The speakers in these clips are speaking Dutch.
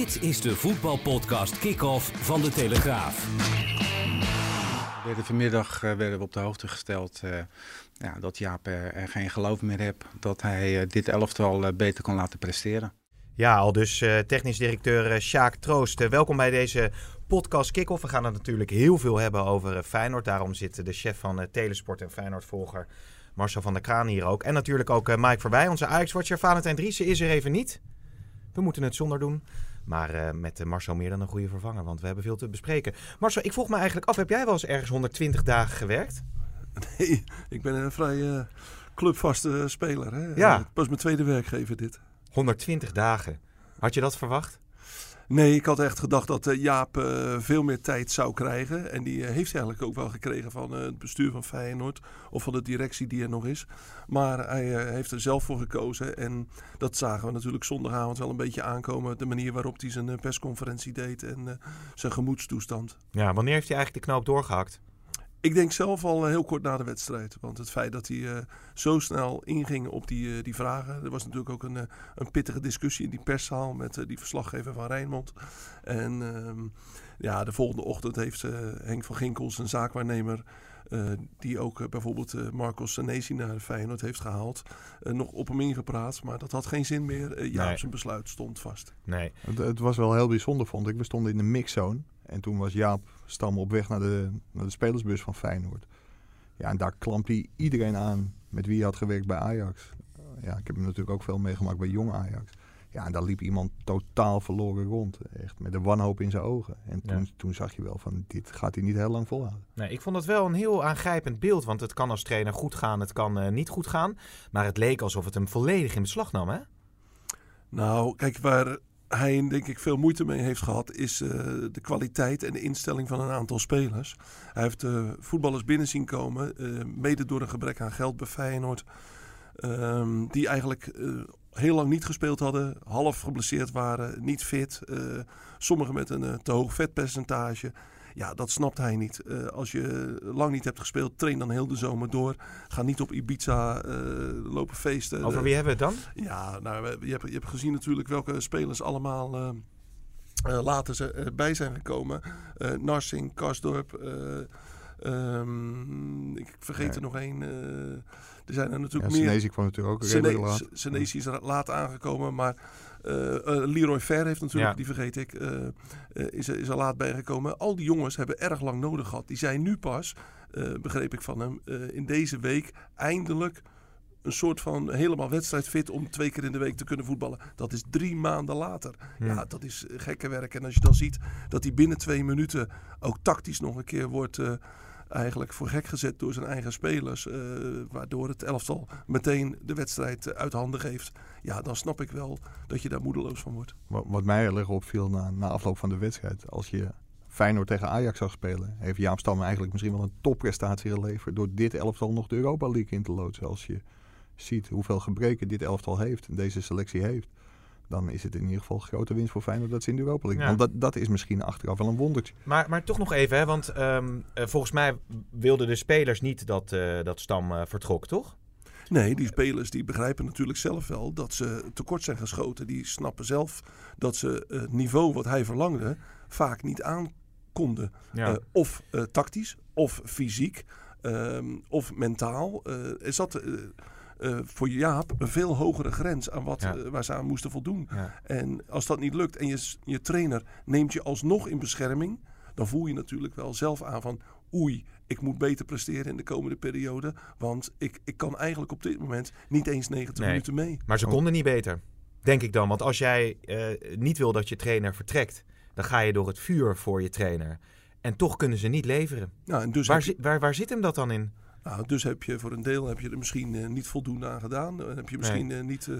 Dit is de voetbalpodcast Kick-Off van De Telegraaf. We werden vanmiddag uh, werden we op de hoogte gesteld uh, ja, dat Jaap er, er, geen geloof meer heeft dat hij uh, dit elftal beter kan laten presteren. Ja, al dus technisch directeur Sjaak Troost. welkom bij deze podcast Kick-Off. We gaan het natuurlijk heel veel hebben over Feyenoord. Daarom zit de chef van Telesport en Feyenoord-volger Marcel van der Kraan hier ook. En natuurlijk ook Mike Voorbij, onze Ajax-watcher. Valentijn Driessen is er even niet. We moeten het zonder doen. Maar uh, met Marcel meer dan een goede vervanger, want we hebben veel te bespreken. Marcel, ik vroeg me eigenlijk af, heb jij wel eens ergens 120 dagen gewerkt? Nee, ik ben een vrij uh, clubvaste speler. Hè? Ja. Uh, pas mijn tweede werkgever dit. 120 dagen. Had je dat verwacht? Nee, ik had echt gedacht dat uh, Jaap uh, veel meer tijd zou krijgen. En die uh, heeft hij eigenlijk ook wel gekregen van het bestuur van Feyenoord. Of van de directie die er nog is. Maar hij heeft er zelf voor gekozen. En dat zagen we natuurlijk zondagavond wel een beetje aankomen. De manier waarop hij zijn persconferentie deed en zijn gemoedstoestand. Ja, wanneer heeft hij eigenlijk de knoop doorgehakt? Ik denk zelf al heel kort na de wedstrijd. Want het feit dat hij uh, zo snel inging op die, uh, die vragen. Er was natuurlijk ook een, uh, een pittige discussie in die perszaal met die verslaggever van Rijnmond. En ehm, ja, de volgende ochtend heeft Henk van Ginkels, een zaakwaarnemer. die ook bijvoorbeeld Marcos Senesi naar Feyenoord heeft gehaald. nog op hem ingepraat. Maar dat had geen zin meer. ja, Nee. zijn besluit stond vast. Nee. Het, het was wel heel bijzonder, vond ik. We stonden in de mixzone. En toen was Jaap Stam op weg naar de, naar de spelersbus van Feyenoord. Ja, en daar klampte hij iedereen aan met wie hij had gewerkt bij Ajax. Ja, ik heb hem natuurlijk ook veel meegemaakt bij jong Ajax. Ja, en daar liep iemand totaal verloren rond. Echt met een wanhoop in zijn ogen. En toen, Ja. toen zag je wel van, dit gaat hij niet heel lang volhouden. Nee, ik vond het wel een heel aangrijpend beeld. Want het kan als trainer goed gaan, het kan eh, niet goed gaan. Maar het leek alsof het hem volledig in beslag nam, hè? Nou, kijk, waar hij denk ik veel moeite mee heeft gehad, is uh, de kwaliteit en de instelling van een aantal spelers. Hij heeft uh, voetballers binnen zien komen, uh, mede door een gebrek aan geld bij Feyenoord. Um, die eigenlijk heel lang niet gespeeld hadden, half geblesseerd waren, niet fit. sommigen met een te hoog vetpercentage. Ja, dat snapt hij niet. Uh, als je lang niet hebt gespeeld, train dan heel de zomer door. Ga niet op Ibiza uh, lopen feesten. Over wie hebben we het dan? Ja, nou, je, hebt, je hebt gezien natuurlijk welke spelers allemaal uh, later ze, bij zijn gekomen. Narsing, Karsdorp. Um, ik vergeet er nog één. er zijn er natuurlijk ja, meer. Senesi kwam natuurlijk ook. Senesi is er laat aangekomen, maar Leroy Fer heeft natuurlijk, Ja. die vergeet ik, uh, is, er, is er laat bijgekomen. Al die jongens hebben erg lang nodig gehad. Die zijn nu pas, eh, begreep ik van hem, eh, in deze week eindelijk een soort van helemaal wedstrijdfit om twee keer in de week te kunnen voetballen. Dat is drie maanden later. Ja, dat is gekke werk. En als je dan ziet dat hij binnen twee minuten ook tactisch nog een keer wordt eh, eigenlijk voor gek gezet door zijn eigen spelers. eh, waardoor het elftal meteen de wedstrijd eh, uit handen geeft. Ja, dan snap ik wel dat je daar moedeloos van wordt. Wat, mij erg opviel na, na afloop van de wedstrijd. Als je Feyenoord tegen Ajax zag spelen, heeft Jaap Stam eigenlijk misschien wel een topprestatie geleverd. Door dit elftal nog de Europa League in te loodsen. Als je ziet hoeveel gebreken dit elftal heeft en deze selectie heeft. Dan is het in ieder geval grote winst voor Feyenoord dat ze in de Europa League. Ja. Want dat, dat is misschien achteraf wel een wondertje. Maar, maar toch nog even, hè, want ehm, eh, volgens mij wilden de spelers niet dat, eh, dat Stam eh, vertrok, toch? Nee, die spelers die begrijpen natuurlijk zelf wel dat ze tekort zijn geschoten. Die snappen zelf dat ze het niveau wat hij verlangde vaak niet aankonden. Ja. Eh, of eh, tactisch, of fysiek, ehm, of mentaal. Eh, er zat eh, eh, voor Jaap een veel hogere grens aan wat, Ja. eh, waar ze aan moesten voldoen. Ja. En als dat niet lukt en je, je trainer neemt je alsnog in bescherming, dan voel je natuurlijk wel zelf aan van oei, ik moet beter presteren in de komende periode. Want ik, ik kan eigenlijk op dit moment niet eens 90 Nee. minuten mee. Maar ze Oh. konden niet beter, denk ik dan. Want als jij eh, niet wil dat je trainer vertrekt, dan ga je door het vuur voor je trainer. En toch kunnen ze niet leveren. Nou, en dus, Waar, heb je, zi- waar, waar zit hem dat dan in? Nou, dus heb je voor een deel heb je er misschien eh, niet voldoende aan gedaan. Dan heb je misschien eh, niet, eh,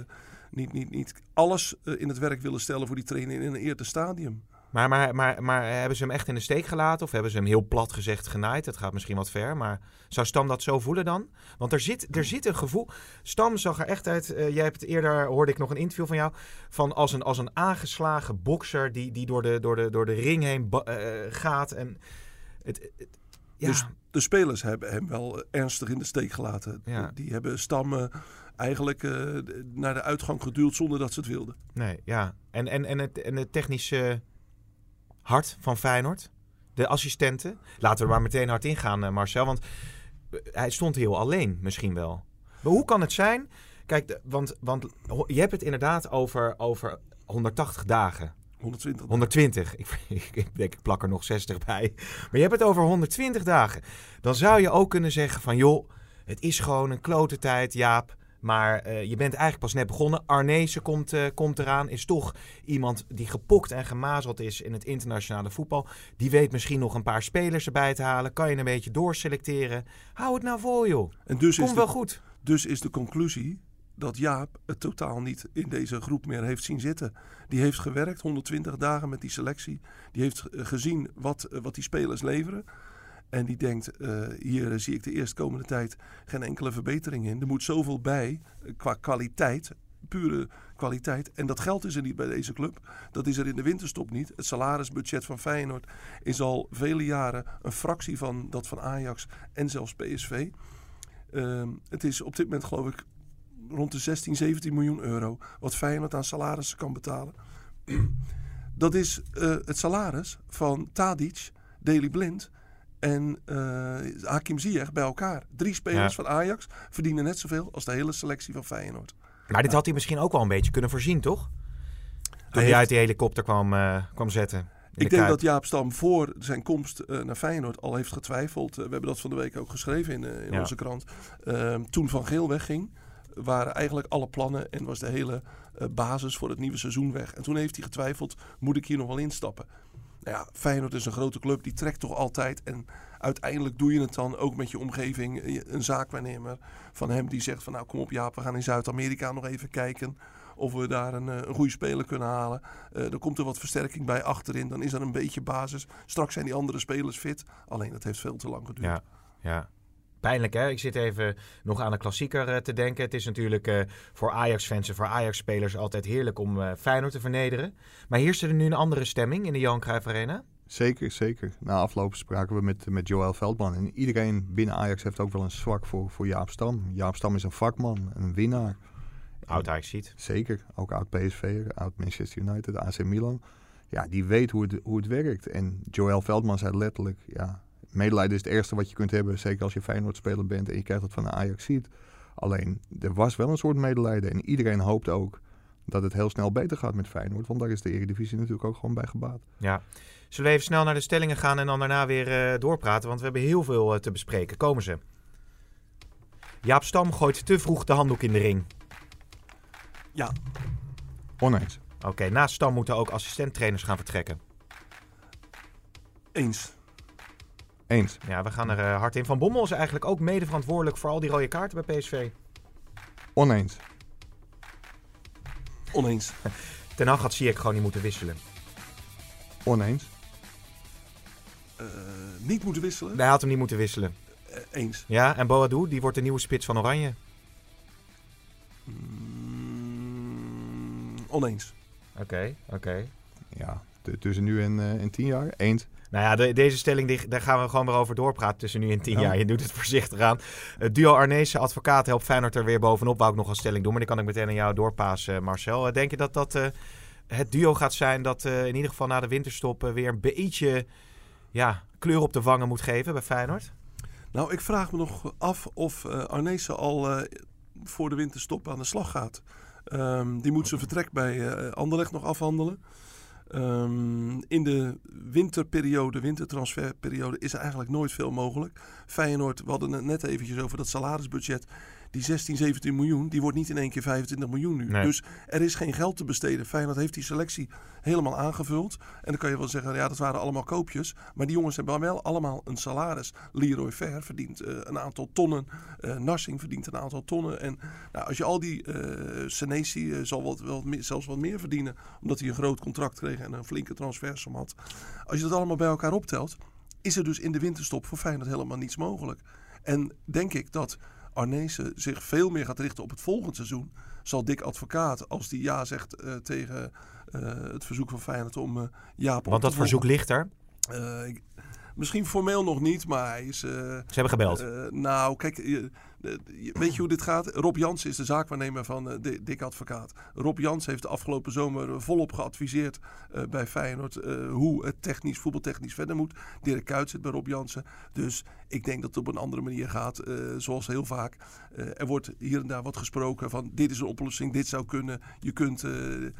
niet, niet, niet alles in het werk willen stellen voor die trainer in een eerder stadium. Maar, maar, maar, maar hebben ze hem echt in de steek gelaten? Of hebben ze hem heel plat gezegd genaaid? Het gaat misschien wat ver, maar zou Stam dat zo voelen dan? Want er zit, er zit een gevoel... Stam zag er echt uit... jij hebt eerder, hoorde ik nog een interview van jou... van als een, als een aangeslagen bokser die, die door, de, door, de, door de ring heen gaat. En het, het- ja, Dus de spelers hebben hem wel eh, ernstig in de steek gelaten. Ja. Die hebben stammen eigenlijk eh, naar de uitgang geduwd zonder dat ze het wilden. Nee, ja. En, en, en, het, en het technische hart van Feyenoord? De assistenten? Laten we maar meteen hard ingaan, eh, Marcel. Want hij stond heel alleen, misschien wel. Maar hoe kan het zijn? Kijk, want, want je hebt het inderdaad over, over 180 dagen. 120. 120. Ik, ik, ik denk, ik plak er nog 60 bij. Maar je hebt het over 120 dagen. Dan zou je ook kunnen zeggen van... joh, het is gewoon een klote tijd, Jaap. Maar eh, je bent eigenlijk pas net begonnen. Arnezen komt, eh, komt eraan. Is toch iemand die gepokt en gemazeld is in het internationale voetbal. Die weet misschien nog een paar spelers erbij te halen. Kan je een beetje doorselecteren. Hou het nou vol, joh. En dus is, Komt de, wel goed. dus is de conclusie dat Jaap het totaal niet in deze groep meer heeft zien zitten. Die heeft gewerkt 120 dagen met die selectie. Die heeft gezien wat, eh, wat die spelers leveren. En die denkt, eh, hier eh, zie ik de eerstkomende tijd geen enkele verbetering in. Er moet zoveel bij qua kwaliteit, pure kwaliteit. En dat geld is er niet bij deze club. Dat is er in de winterstop niet. Het salarisbudget van Feyenoord is al vele jaren een fractie van dat van Ajax en zelfs PSV. Ehm, het is op dit moment geloof ik rond de 16, 17 miljoen euro wat Feyenoord aan salarissen kan betalen. Dat is eh, het salaris van Tadic, Daley Blind en eh, Hakim Ziyech bij elkaar. Drie spelers Ja. van Ajax verdienen net zoveel als de hele selectie van Feyenoord. Maar dit had hij misschien ook wel een beetje kunnen voorzien, toch? Toen hij, heeft- uit die helikopter kwam, eh, kwam zetten. Ik denk dat Jaap Stam voor zijn komst naar Feyenoord al heeft getwijfeld. We hebben dat van de week ook geschreven in, in Ja. onze krant. Ehm, toen Van Geel wegging, waren eigenlijk alle plannen en was de hele eh, basis voor het nieuwe seizoen weg. En toen heeft hij getwijfeld, moet ik hier nog wel instappen? Nou ja, Feyenoord is een grote club, die trekt toch altijd. En uiteindelijk doe je het dan ook met je omgeving. Eh, Een zaakwaarnemer van hem die zegt van nou kom op Jaap, we gaan in Zuid-Amerika nog even kijken of we daar een, eh, goede speler kunnen halen. Er komt er wat versterking bij achterin, dan is er een beetje basis. Straks zijn die andere spelers fit, alleen dat heeft veel te lang geduurd. Ja, ja. Pijnlijk hè? Ik zit even nog aan de klassieker eh, te denken. Het is natuurlijk eh, voor Ajax-fans en voor Ajax-spelers altijd heerlijk om eh, Feyenoord te vernederen. Maar heerst er nu een andere stemming in de Johan Cruijff Arena? Zeker, zeker. Na afloop spraken we met, met Joël Veldman. En iedereen binnen Ajax heeft ook wel een zwak voor, voor Jaap Stam. Jaap Stam is een vakman, een winnaar. Oud Ajax ziet. Zeker, ook oud PSV, oud Manchester United, AC Milan. Ja, die weet hoe het, hoe het werkt. En Joël Veldman zei letterlijk, ja, medelijden is het ergste wat je kunt hebben. Zeker als je Feyenoord-speler bent en je krijgt dat van de Ajax ziet. Alleen, er was wel een soort medelijden. En iedereen hoopt ook dat het heel snel beter gaat met Feyenoord. Want daar is de Eredivisie natuurlijk ook gewoon bij gebaat. Ja. Zullen we even snel naar de stellingen gaan en dan daarna weer eh, doorpraten? Want we hebben heel veel eh, te bespreken. Komen ze. Jaap Stam gooit te vroeg de handdoek in de ring. Ja, Oneens. Oké, naast Stam moeten ook assistenttrainers gaan vertrekken. eens. Eens. Ja, we gaan er eh, hard in. Van Bommel is eigenlijk ook mede verantwoordelijk voor al die rode kaarten bij PSV. Oneens. Oneens. Ten Hag had Ziyech gewoon niet moeten wisselen. Oneens. Eh, niet moeten wisselen. Hij had hem niet moeten wisselen. Eh, eens. Ja, en Boadou, die wordt de nieuwe spits van Oranje. Mm, oneens. Oké, oké. Ja, tussen nu en, eh, en tien jaar. Eens. Nou ja, de- deze stelling, die- daar gaan we gewoon weer over doorpraten tussen nu en tien Ja. jaar. Je doet het voorzichtig aan. Het duo Arnezen advocaat helpt Feyenoord er weer bovenop. Wou ik nog een stelling doen, maar die kan ik meteen aan jou doorpassen, Marcel. Eh, Denk je dat dat eh, het duo gaat zijn dat eh, in ieder geval na de winterstop eh, weer een beetje ja, kleur op de wangen moet geven bij Feyenoord? Nou, ik vraag me nog af of eh Arnezen al eh, voor de winterstop aan de slag gaat. Ehm, die moet zijn vertrek bij eh Anderlecht nog afhandelen. Ehm, in de winterperiode, wintertransferperiode, is er eigenlijk nooit veel mogelijk. Feyenoord, we hadden het net eventjes over dat salarisbudget. Die 16, 17 miljoen, die wordt niet in één keer 25 miljoen nu. Nee. Dus er is geen geld te besteden. Feyenoord heeft die selectie helemaal aangevuld. En dan kan je wel zeggen, ja, dat waren allemaal koopjes. Maar die jongens hebben wel allemaal een salaris. Leroy Ver verdient eh, een aantal tonnen. Eh, Narsing verdient een aantal tonnen. En nou, als je al die... eh Senesi zal wat, wel meer- zelfs wat meer verdienen. Omdat hij een groot contract kreeg en een flinke transfersom had. Als je dat allemaal bij elkaar optelt... is er dus in de winterstop voor Feyenoord helemaal niets mogelijk. En denk ik dat Arnezen zich veel meer gaat richten op het volgend seizoen. Zal Dick Advocaat, als die ja zegt eh, tegen eh, het verzoek van Feyenoord om eh Jaap op Want dat verzoek ligt er. Ik- misschien formeel nog niet, maar hij is... Ze hebben gebeld. nou, kijk, weet je hoe dit gaat? Rob Jans is de zaakwaarnemer van eh, Di- Dick Advocaat. Rob Jans heeft de afgelopen zomer eh, volop geadviseerd eh, bij Feyenoord eh, hoe het technisch, voetbaltechnisch verder moet. Dirk Kuyt zit bij Rob Jansen. Dus ik denk dat het op een andere manier gaat, eh, zoals heel vaak. Eh, er wordt hier en daar wat gesproken van dit is een oplossing, dit zou kunnen. Je kunt, eh, eh,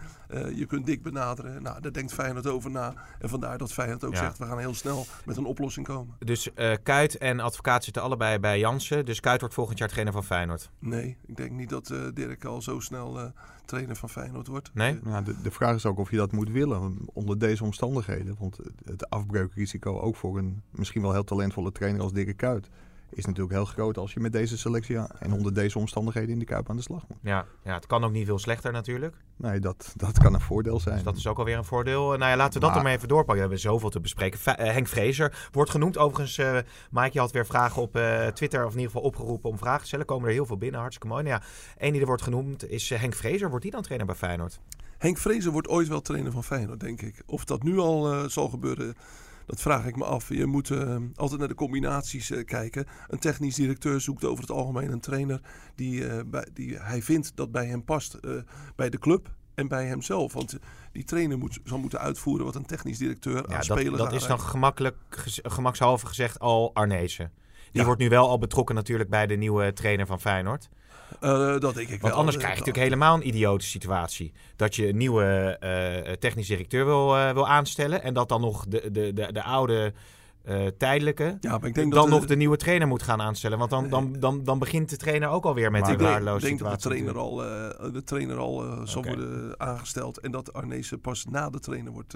je kunt Dick benaderen. Nou, daar denkt Feyenoord over na. En vandaar dat Feyenoord ook Ja. zegt, we gaan heel snel met een oplossing komen. Dus eh Kuit en advocaat zitten allebei bij Jansen. Dus Kuit wordt volgend jaar trainer van Feyenoord. Nee, ik denk niet dat eh, Dirk al zo snel eh, trainer van Feyenoord wordt. Nee? Eh, Nou, de, de vraag is ook of je dat moet willen onder deze omstandigheden. Want het- het afbreukrisico ook voor een misschien wel heel talentvolle trainer als Dirk Kuyt is natuurlijk heel groot als je met deze selectie en onder deze omstandigheden in de Kuip aan de slag moet. Ja, ja, het kan ook niet veel slechter natuurlijk. Nee, dat, dat kan een voordeel zijn. Dus dat is ook alweer een voordeel. Eh, Nou ja, laten we dat Maar- er maar even doorpakken. We hebben zoveel te bespreken. Eh, Henk Vrezer wordt genoemd. Overigens, eh Mike, je had weer vragen op eh, Twitter, of in ieder geval opgeroepen om vragen te stellen. Komen er heel veel binnen, hartstikke mooi. Nou ja, één die er wordt genoemd is Henk Vrezer. Wordt die dan trainer bij Feyenoord? Henk Vrezer wordt ooit wel trainer van Feyenoord, denk ik. Of dat nu al zal gebeuren, dat vraag ik me af. Je moet eh, altijd naar de combinaties eh, kijken. Een technisch directeur zoekt over het algemeen een trainer die, eh, bij, die hij vindt dat bij hem past bij de club en bij hemzelf. Want die trainer moet, zal moeten uitvoeren wat een technisch directeur Ja, aan dat, spelers dat is dan gemakkelijk, gemakshalve gezegd al Arnezen. Die Ja. wordt nu wel al betrokken natuurlijk bij de nieuwe trainer van Feyenoord. Eh, dat denk ik Want wel. anders Eh, krijg je natuurlijk helemaal een idiote situatie. Dat je een nieuwe eh, technisch directeur wil, eh, wil aanstellen. En dat dan nog de, de, de, de oude eh, tijdelijke. Ja, maar ik denk dan dat nog de nieuwe trainer moet gaan aanstellen. Want dan, dan, dan, dan begint de trainer ook alweer met Maar die Ik denk, waardeloze denk dat de situatie. trainer al, eh, de trainer al eh, zal worden aangesteld. En dat Arnezen pas na de trainer wordt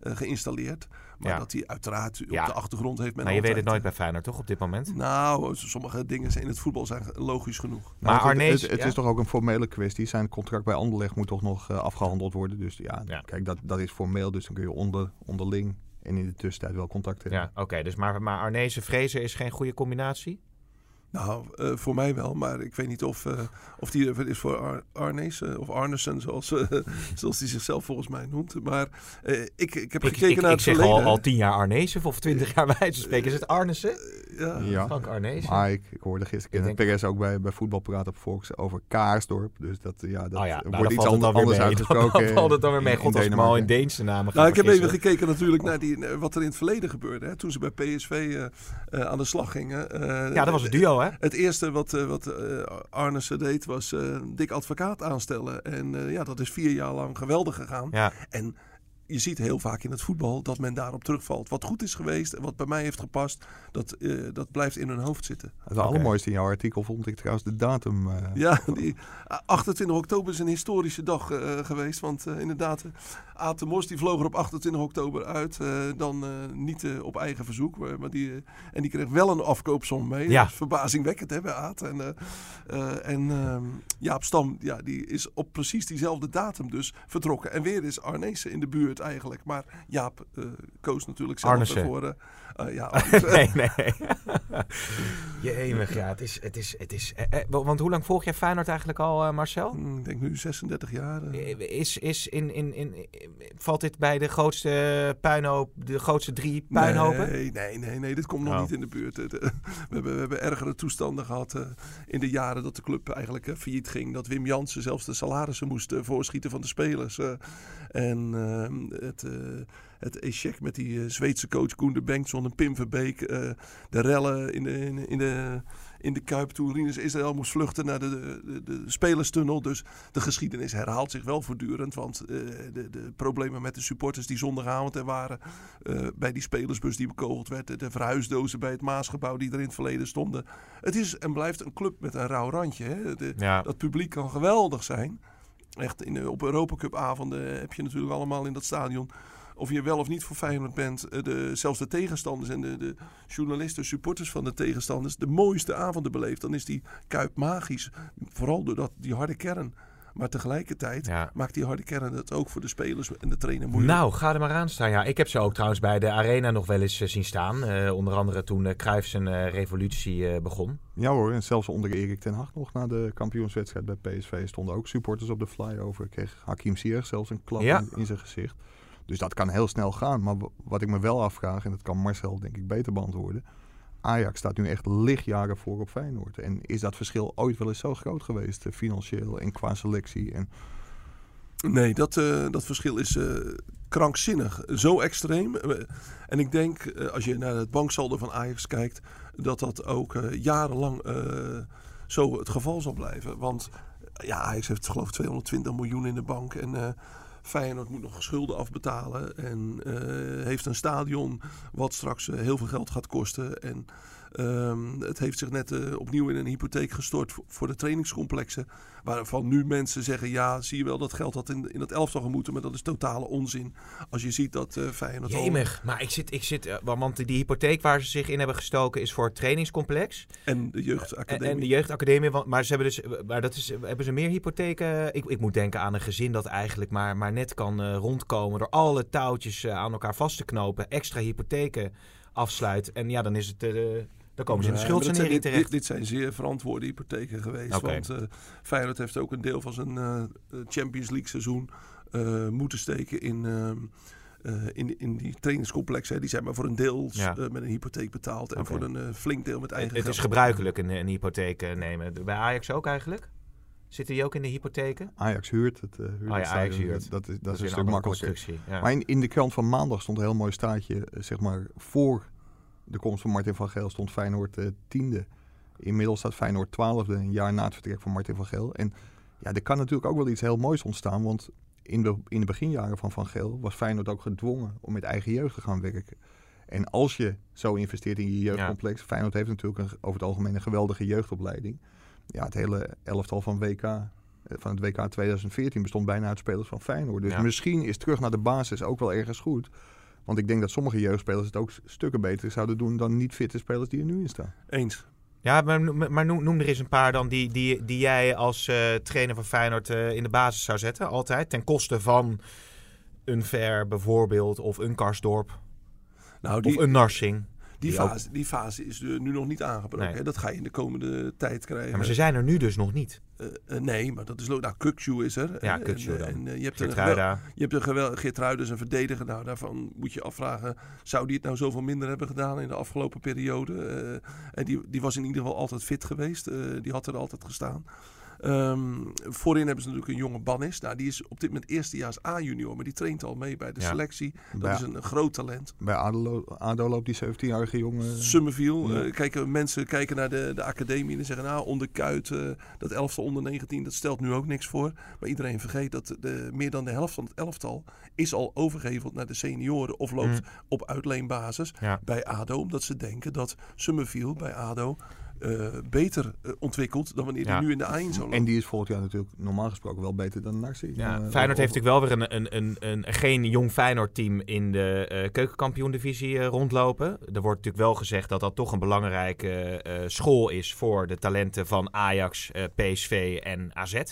geïnstalleerd. Maar Ja. dat hij uiteraard Ja. op de achtergrond heeft men Maar je weet het nooit bij Feyenoord, toch, op dit moment? Nou, sommige dingen in het voetbal zijn logisch genoeg. Maar Arnees, het, het ja? is toch ook een formele kwestie. Zijn contract bij Anderlecht moet toch nog eh, afgehandeld worden. Dus ja, Ja. kijk, dat, dat is formeel. Dus dan kun je onder, onderling en in de tussentijd wel contact hebben. Ja, oké. dus maar, maar Arnezen Vrezen is geen goede combinatie? Nou, eh, voor mij wel, maar ik weet niet of, eh, of die er is voor Ar Arnes eh, of Arnesen, zoals, zoals hij zichzelf volgens mij noemt. Maar eh, ik, ik heb Ik, gekeken ik, naar ik het zeg verleden. al, al tien jaar Arnezen of twintig jaar bij wijze van spreken. Is het Arnesen? Ja. Ja. Frank Arnezen? Maar ik, ik hoorde gisteren denk- Perez ook bij, bij voetbal praten op Volks over Kaarsdorp. Dus dat, ja, dat oh ja, nou, wordt dan iets dan anders mee. uitgesproken. Dan valt het dan weer mee. in- God, in als al in. Deense namen Nou, ik heb even gekeken natuurlijk naar die, wat er in het verleden gebeurde. Hè, toen ze bij PSV eh, eh, aan de slag gingen. Eh, Ja, dat was het duo, hè? Het eerste wat, eh, wat eh, Arnissen deed was eh dik advocaat aanstellen. En ja, dat is vier jaar lang geweldig gegaan. Ja, En je ziet heel vaak in het voetbal dat men daarop terugvalt. Wat goed is geweest en wat bij mij heeft gepast, dat, eh, dat blijft in hun hoofd zitten. Het allermooiste in jouw artikel vond ik trouwens de datum. eh, Ja, die, 28 oktober is een historische dag eh, geweest. Want eh, inderdaad, uh, Aad de Mos die vloog er op 28 oktober uit. eh, dan eh, niet eh, op eigen verzoek. Maar, maar die, eh, en die kreeg wel een afkoopsom mee. Ja. Dat is verbazingwekkend hè, bij Aad. En, eh, eh, en ehm, Jaap Stam ja, die is op precies diezelfde datum dus vertrokken. En weer is Arnezen in de buurt eigenlijk. Maar Jaap eh, koos natuurlijk zelf Arnessen. voor... eh, eh, ja, nee, nee. Jemig, ja. Het is, het is, het is, eh, eh, want hoe lang volg jij Feyenoord eigenlijk al, eh, Marcel? Hm, Ik denk nu 36 jaar. Eh, Is, is in, in, in, valt dit bij de grootste puinhoop, de grootste drie puinhopen? Nee, nee, nee, nee, dit komt nog Oh. niet in de buurt. Het, eh, We hebben, we hebben ergere toestanden gehad eh, in de jaren dat de club eigenlijk eh, failliet ging. Dat Wim Jansen zelfs de salarissen moest eh, voorschieten van de spelers. eh. en ehm, het, eh het échec met die eh, Zweedse coach Koen de Bengtson en Pim Verbeek. eh, de rellen in de, in, de- in de, in de Kuip toen Rinus Israël moest vluchten naar de, de, de spelerstunnel. Dus de geschiedenis herhaalt zich wel voortdurend. Want eh, de, de problemen met de supporters die zondagavond er waren. bij die spelersbus die bekogeld werd. De, verhuisdozen bij het Maasgebouw die er in het verleden stonden. Het is en blijft een club met een rauw randje. Hè? De, Ja. Dat publiek kan geweldig zijn. Echt in, op Europacup avonden heb je natuurlijk allemaal in dat stadion. Of je wel of niet voor Feyenoord bent. eh, De, zelfs de tegenstanders en de, de journalisten, supporters van de tegenstanders. De mooiste avonden beleefd. Dan is die Kuip magisch. Vooral door dat, die harde kern. Maar tegelijkertijd Ja. maakt die harde kern het ook voor de spelers en de trainer moeilijk. Nou, ga er maar aan staan. Ja, ik heb ze ook trouwens bij de Arena nog wel eens eh, zien staan. Eh, onder andere toen eh Cruijff zijn eh, revolutie eh, begon. Ja hoor, en zelfs onder Erik ten Hag nog na de kampioenswedstrijd bij PSV stonden ook supporters op de flyover. Kreeg Hakim Ziyech zelfs een klap Ja. in, in zijn gezicht. Dus dat kan heel snel gaan. Maar wat ik me wel afvraag, en dat kan Marcel denk ik beter beantwoorden. Ajax staat nu echt lichtjaren voor op Feyenoord. En is dat verschil ooit wel eens zo groot geweest, eh, financieel en qua selectie? En Nee, dat, eh, dat verschil is eh, krankzinnig. Zo extreem. En ik denk, als je naar het banksaldo van Ajax kijkt, dat dat ook jarenlang zo het geval zal blijven. Want ja, Ajax heeft geloof ik 220 miljoen in de bank. En Feyenoord moet nog schulden afbetalen. En eh, heeft een stadion wat straks eh, heel veel geld gaat kosten. En ehm, het heeft zich net eh, opnieuw in een hypotheek gestort voor, de trainingscomplexen. Waarvan nu mensen zeggen, ja, zie je wel, dat geld had in, in dat elftal gemoeten. Maar dat is totale onzin. Als je ziet dat eh Feyenoord... al- Jemig, maar ik zit, ik zit, eh, want die hypotheek waar ze zich in hebben gestoken is voor het trainingscomplex. En de jeugdacademie. en de jeugdacademie, want- maar ze hebben dus, maar dat is, hebben ze meer hypotheken? Ik, ik moet denken aan een gezin dat eigenlijk maar, maar net kan rondkomen door alle touwtjes aan elkaar vast te knopen, extra hypotheken afsluit. En ja, dan is het, dan komen ze in de zijn- dit, terecht. dit, dit zijn zeer verantwoorde hypotheken geweest. Want eh, Feyenoord heeft ook een deel van zijn eh, Champions League seizoen eh, moeten steken in, ehm, eh, in, in die trainingscomplexen. Die zijn maar voor een deel Ja. eh, met een hypotheek betaald. En voor een eh, flink deel met eigen Het, het geld. is gebruikelijk een, een hypotheek eh, nemen. Bij Ajax ook eigenlijk? Zitten die ook in de hypotheken? Ajax huurt het. eh, huurt Oh ja, het Ajax huurt. Dat, is, dat, is weer een stuk makkelijker. Ja. Maar in, in de krant van maandag stond een heel mooi staatje, eh, zeg maar, voor de komst van Martin van Geel stond Feyenoord eh, tiende. Inmiddels staat Feyenoord twaalfde, een jaar na het vertrek van Martin van Geel. En ja, er kan natuurlijk ook wel iets heel moois ontstaan, want in de, in de beginjaren van Van Geel was Feyenoord ook gedwongen om met eigen jeugd te gaan werken. En als je zo investeert in je jeugdcomplex, Feyenoord heeft natuurlijk een, over het algemeen een geweldige jeugdopleiding. Ja, het hele elftal van WK, eh, van het WK 2014 bestond bijna uit spelers van Feyenoord. Dus Ja. misschien is terug naar de basis ook wel ergens goed. Want ik denk dat sommige jeugdspelers het ook stukken beter zouden doen dan niet fitte spelers die er nu in staan. Eens. Ja, maar, noem- maar noem, noem er eens een paar dan die, die, die jij als eh, trainer van Feyenoord eh, in de basis zou zetten. Altijd. Ten koste van een Ver bijvoorbeeld. Of een Karsdorp. Nou, Of die, een Narsing. Die, ook- fase, die fase is eh, nu nog niet aangebroken. Nee. hè. Dat ga je in de komende tijd krijgen. Ja, maar ze zijn er nu dus nog niet. Eh, eh, nee, maar dat is... Nou, Kukçu is er. Ja, eh, dan. En, je hebt een gewel-. Je hebt een geweld, is een verdediger. Nou, daarvan moet je afvragen, zou die het nou zoveel minder hebben gedaan in de afgelopen periode? En die, die was in ieder geval altijd fit geweest. Die had er altijd gestaan. Ehm, voorin hebben ze natuurlijk een jonge Bannis. Nou, die is op dit moment eerstejaars A-junior, maar die traint al mee bij de Ja. selectie. Dat Bij, is een, een groot talent. bij ADO, lo- ADO loopt die 17-jarige jongen... Summerville. Ja. eh, kijken, mensen kijken naar de, de academie en zeggen, nou, onder Kuit, eh, dat elftal onder 19, dat stelt nu ook niks voor. Maar iedereen vergeet dat de, meer dan de helft van het elftal is al overgeheveld naar de senioren of loopt Mm. op uitleenbasis Ja. bij ADO. Omdat ze denken dat Summerville bij ADO eh, beter eh, ontwikkelt dan wanneer Ja. hij nu in de A1 zou lopen. En die is volgend jaar natuurlijk normaal gesproken wel beter dan Narci. Ja, Eh, Feyenoord heeft natuurlijk wel weer een, een, een, een, geen jong Feyenoord-team in de eh keukenkampioen-divisie eh, rondlopen. Er wordt natuurlijk wel gezegd dat dat toch een belangrijke eh, school is voor de talenten van Ajax, eh, PSV en AZ.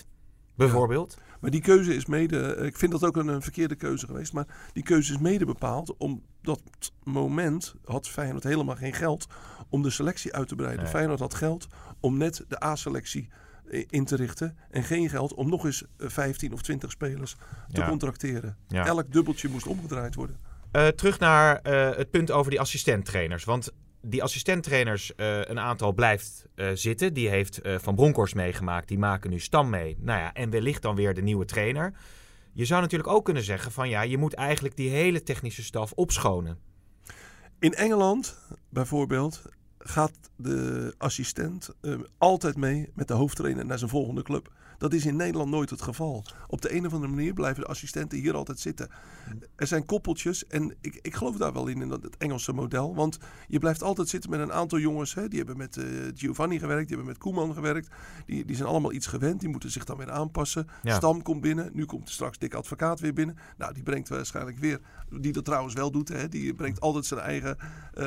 Bijvoorbeeld. Maar die keuze is mede, eh, ik vind dat ook een, een verkeerde keuze geweest, maar die keuze is mede bepaald om dat moment had Feyenoord helemaal geen geld om de selectie uit te breiden. Nee. Feyenoord had geld om net de A-selectie eh, in te richten en geen geld om nog eens eh, 15 of 20 spelers te Ja. contracteren. Ja. Elk dubbeltje moest omgedraaid worden. Eh, terug naar eh, het punt over die assistenttrainers. Want die assistenttrainers, eh, een aantal blijft eh, zitten. Die heeft eh, Van Bronckhorst meegemaakt. Die maken nu Stam mee. Nou ja, en wellicht dan weer de nieuwe trainer. Je zou natuurlijk ook kunnen zeggen van ja, je moet eigenlijk die hele technische staf opschonen. In Engeland bijvoorbeeld gaat de assistent altijd mee met de hoofdtrainer naar zijn volgende club. Dat is in Nederland nooit het geval. Op de een of andere manier blijven de assistenten hier altijd zitten. Er zijn koppeltjes en ik, ik geloof daar wel in, in dat, het Engelse model. Want je blijft altijd zitten met een aantal jongens. Hè, die hebben met eh, Giovanni gewerkt, die hebben met Koeman gewerkt. Die, die zijn allemaal iets gewend, die moeten zich dan weer aanpassen. Ja. Stam komt binnen, nu komt straks Dick Advocaat weer binnen. Nou, die brengt waarschijnlijk weer, die dat trouwens wel doet, hè, die brengt altijd zijn eigen eh,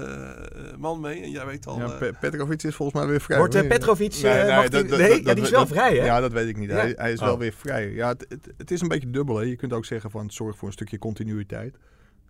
man mee. En jij weet al... Ja, eh, Pe- Petrovic is volgens mij weer vrij. Wordt, Petrovic, nee, nee, mag die- nee? is dat- wel vrij, hè? Ja, dat weet ik niet. Ja. Hij, hij is Oh. wel weer vrij. Ja, het, het, het is een beetje dubbel. Hè. Je kunt ook zeggen van het zorgt voor een stukje continuïteit.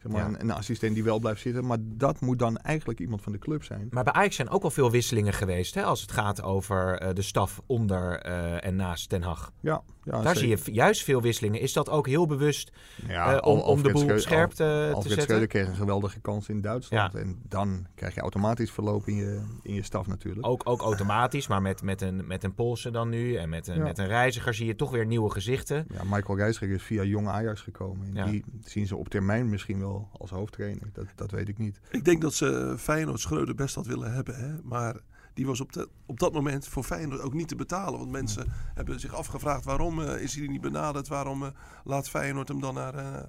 Zeg maar, Ja. een, een assistent die wel blijft zitten. Maar dat moet dan eigenlijk iemand van de club zijn. Maar bij Ajax zijn ook al veel wisselingen geweest. Hè, als het gaat over eh, de staf onder eh, en naast Den Haag. Ja, ja Daar zie je juist veel wisselingen. Is dat ook heel bewust Ja, eh, om, om de boel scherp te, te Alfred zetten? Schreuder kreeg een geweldige kans in Duitsland. En dan krijg je automatisch verloop in je, in je staf natuurlijk. Ook, ook automatisch, maar met, met, een, met een Polsen dan nu en met een, met een reiziger zie je toch weer nieuwe gezichten. Ja, Michael Reiziger is via Jong Ajax gekomen. En. Die zien ze op termijn misschien wel als hoofdtrainer. Dat, dat weet ik niet. Ik denk dat ze Feyenoord Schreuder best had willen hebben. Hè? Maar die was op, de, op dat moment voor Feyenoord ook niet te betalen. Want mensen hebben zich afgevraagd waarom eh, is hij niet benaderd? Waarom eh, laat Feyenoord hem dan naar, eh,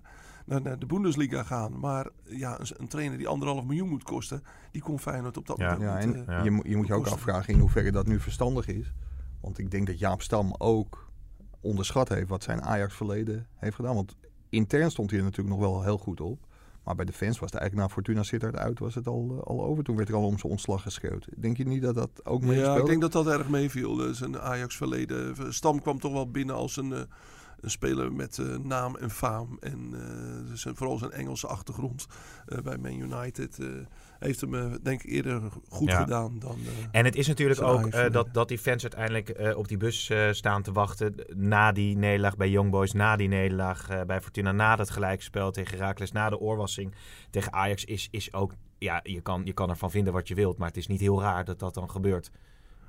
naar, naar de Bundesliga gaan? Maar ja, een, een trainer die anderhalf miljoen moet kosten, die kon Feyenoord op dat Ja. moment Ja, niet, en Ja. Je, moet- je moet je ook kosten. afvragen in hoeverre dat nu verstandig is. Want ik denk dat Jaap Stam ook onderschat heeft wat zijn Ajax-verleden heeft gedaan. Want intern stond hij er natuurlijk nog wel heel goed op. Maar bij de fans was het eigenlijk na Fortuna Sittard uit was het al, eh, al over. Toen werd er al om zijn ontslag geschreeuwd. Denk je niet dat dat ook Ja, meespeelde? ik denk dat dat erg meeviel. eh, Zijn Ajax-verleden. Stam kwam toch wel binnen als een, eh, een speler met eh, naam en faam. En eh, zijn, vooral zijn Engelse achtergrond eh, bij Man United eh, heeft hem, eh, denk ik, eerder goed Ja. gedaan dan. eh, En het is natuurlijk ook eh, dat, dat die fans uiteindelijk eh, op die bus eh, staan te wachten. Na die nederlaag bij Young Boys, na die nederlaag eh, bij Fortuna, na dat gelijkspel tegen Heracles, na de oorwassing tegen Ajax, is, is ook... Ja, je kan, je kan ervan vinden wat je wilt, maar het is niet heel raar dat dat dan gebeurt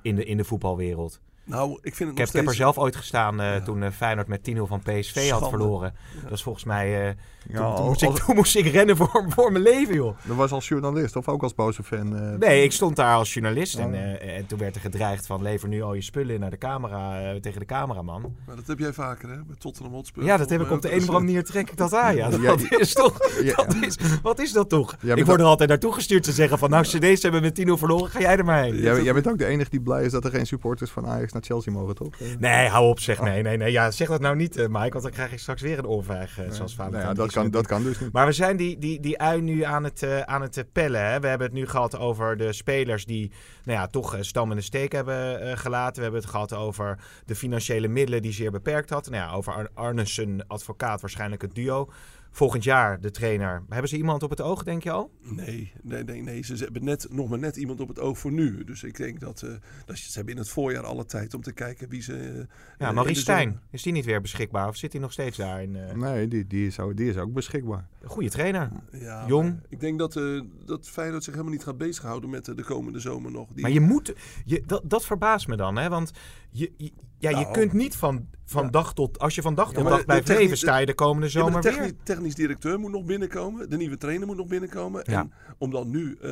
in de, in de voetbalwereld. Nou, ik vind het Ik nog heb, ik heb er steeds- zelf ooit gestaan eh, Ja. toen eh, Feyenoord met 10-0 van PSV had verloren. Ja. Dat is volgens mij... eh, Ja, toen, moest ik, toen moest ik rennen voor, voor mijn leven, joh. dat was als journalist of ook als boze fan? eh, Nee, ik stond daar als journalist en, Oh. eh, en toen werd er gedreigd van lever nu al je spullen in naar de camera, eh, tegen de cameraman. Maar dat heb jij vaker, hè? Bij Tottenham Hotspur. Ja, dat heb ik op de een of andere manier trek ik dat aan. Ja, dat is toch. Ja. Dat is, wat is dat toch? ik word er altijd naartoe gestuurd te zeggen van nou, CD's hebben met 10 verloren, ga jij er maar heen. Jij, jij bent ook de enige die blij is dat er geen supporters van Ajax naar Chelsea mogen, toch? Eh, Nee, hou op zeg. Nee, nee, nee. Ja, zeg dat nou niet, eh, Mike, want dan krijg ik straks weer een oorvijg. eh, zoals nou Valentijn ja, dat, kan, dat kan dus niet. Maar we zijn die, die, die ui nu aan het, aan het pellen. Hè? We hebben het nu gehad over de spelers die nou ja, toch eh, Stam in de steek hebben eh, gelaten. We hebben het gehad over de financiële middelen die zeer beperkt had. Nou ja, over Ar Arnesen, advocaat, waarschijnlijk het duo. Volgend jaar de trainer. Hebben ze iemand op het oog, denk je al? Nee, nee, nee, nee. Ze hebben net, nog maar net iemand op het oog voor nu. Dus ik denk dat, eh, dat ze ze hebben in het voorjaar alle tijd om te kijken wie ze... Ja, Maurice de Stijn. Is die niet weer beschikbaar? Of zit hij nog steeds daar? In, eh, Nee, die, die, is ook, die is ook beschikbaar. Een goede trainer. Ja, Jong. Ik denk dat, eh dat Feyenoord zich helemaal niet gaat bezighouden met eh, de komende zomer nog. Die, Maar je moet... Je, dat, dat verbaast me dan, hè? Want je, je- ja, je Nou, kunt niet van, van ja. dag tot... Als je van dag Ja, tot dag blijft technisch- leven, sta je de komende Ja, zomer de weer. technisch, technisch directeur moet nog binnenkomen. De nieuwe trainer moet nog binnenkomen. Ja. En om dan nu eh,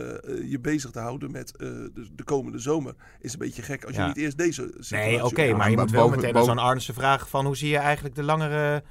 je bezig te houden met de, de komende zomer... is een beetje gek als Ja. je niet eerst deze. Nee, oké, Ja, maar je moet wel boven- meteen boven- zo'n Arnesen vragen van hoe zie je eigenlijk de langere...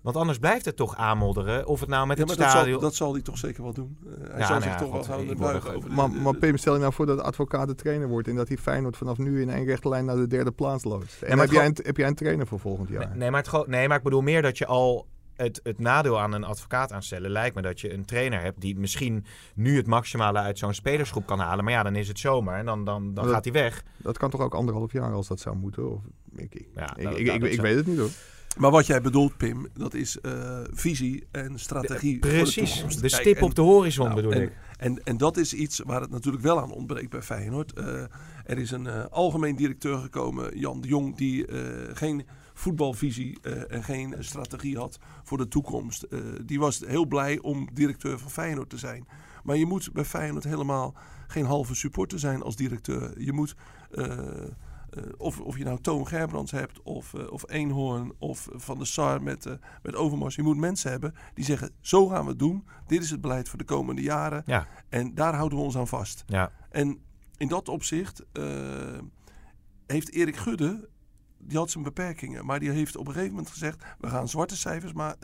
Want anders blijft het toch aanmodderen. Of het nou met Ja, het maar dat zal, stadion... dat zal hij toch zeker wel doen. Eh, hij Ja, zal nou zich ja, toch wel word buigen er- over de- Maar, de- maar Pim, stel je nou voor dat de advocaat de trainer wordt en dat hij Feyenoord vanaf nu in één rechte lijn naar de derde plaats loopt. En maar heb, jij een, heb jij een trainer voor volgend jaar? Nee, nee, maar het, nee, maar ik bedoel meer dat je al... Het, het nadeel aan een advocaat aanstellen lijkt me dat je een trainer hebt die misschien nu het maximale uit zo'n spelersgroep kan halen. Maar ja, dan is het zomer en dan, dan, dan dat- gaat hij weg. Dat kan toch ook anderhalf jaar als dat zou moeten? Of, ik ik, Ja, ik, dat- ik, dat- ik, dat ik zou- weet het niet hoor. Maar wat jij bedoelt, Pim, dat is eh, visie en strategie. de Precies, de Kijk, stip en- op de horizon nou, bedoel en, ik. En, en dat is iets waar het natuurlijk wel aan ontbreekt bij Feyenoord. Eh, er is een eh, algemeen directeur gekomen, Jan de Jong, die geen voetbalvisie en geen strategie had voor de toekomst. Die was heel blij om directeur van Feyenoord te zijn. Maar je moet bij Feyenoord helemaal geen halve supporter zijn als directeur. Je moet... eh, of, of je nou Toon Gerbrands hebt, of, eh, of Eenhoorn, of Van der Sar met, eh, met Overmars. Je moet mensen hebben die zeggen, zo gaan we het doen. Dit is het beleid voor de komende jaren. Ja. En daar houden we ons aan vast. Ja. En in dat opzicht heeft Erik Gudde, die had zijn beperkingen. Maar die heeft op een gegeven moment gezegd, we gaan zwarte cijfers ma-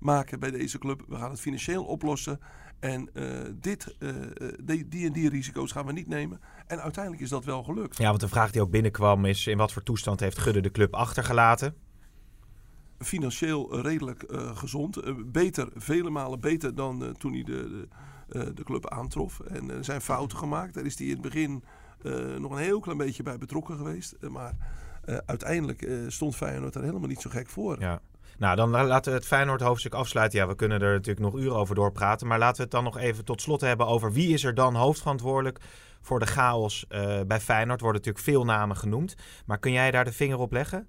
maken bij deze club. We gaan het financieel oplossen. En eh, dit, eh, eh, die, die en die risico's gaan we niet nemen. En uiteindelijk is dat wel gelukt. ja, want de vraag die ook binnenkwam is in wat voor toestand heeft Gudde de club achtergelaten? financieel redelijk gezond. Beter, vele malen beter dan toen hij de, de, de club aantrof. En er zijn fouten gemaakt. Daar is hij in het begin nog een heel klein beetje bij betrokken geweest. Maar uiteindelijk stond Feyenoord er helemaal niet zo gek voor. Ja. Nou, dan laten we het Feyenoord hoofdstuk afsluiten. Ja, we kunnen er natuurlijk nog uren over doorpraten. Maar laten we het dan nog even tot slot hebben over wie is er dan hoofdverantwoordelijk voor de chaos uh, bij Feyenoord. Worden natuurlijk veel namen genoemd. Maar kun jij daar de vinger op leggen?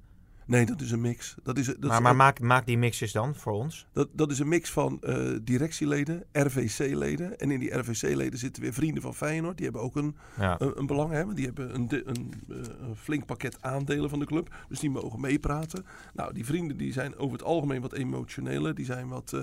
Nee, dat is een mix. Dat is, dat maar is maar maak, maak die mixjes dan voor ons. Dat, dat is een mix van uh, directieleden, RVC-leden. En in die RVC-leden zitten weer vrienden van Feyenoord. Die hebben ook een, ja. een, een, belang. Hè? Die hebben een, een, een, eh, een, flink pakket aandelen van de club. Dus die mogen meepraten. Nou, die vrienden die zijn over het algemeen wat emotioneler. Die zijn wat...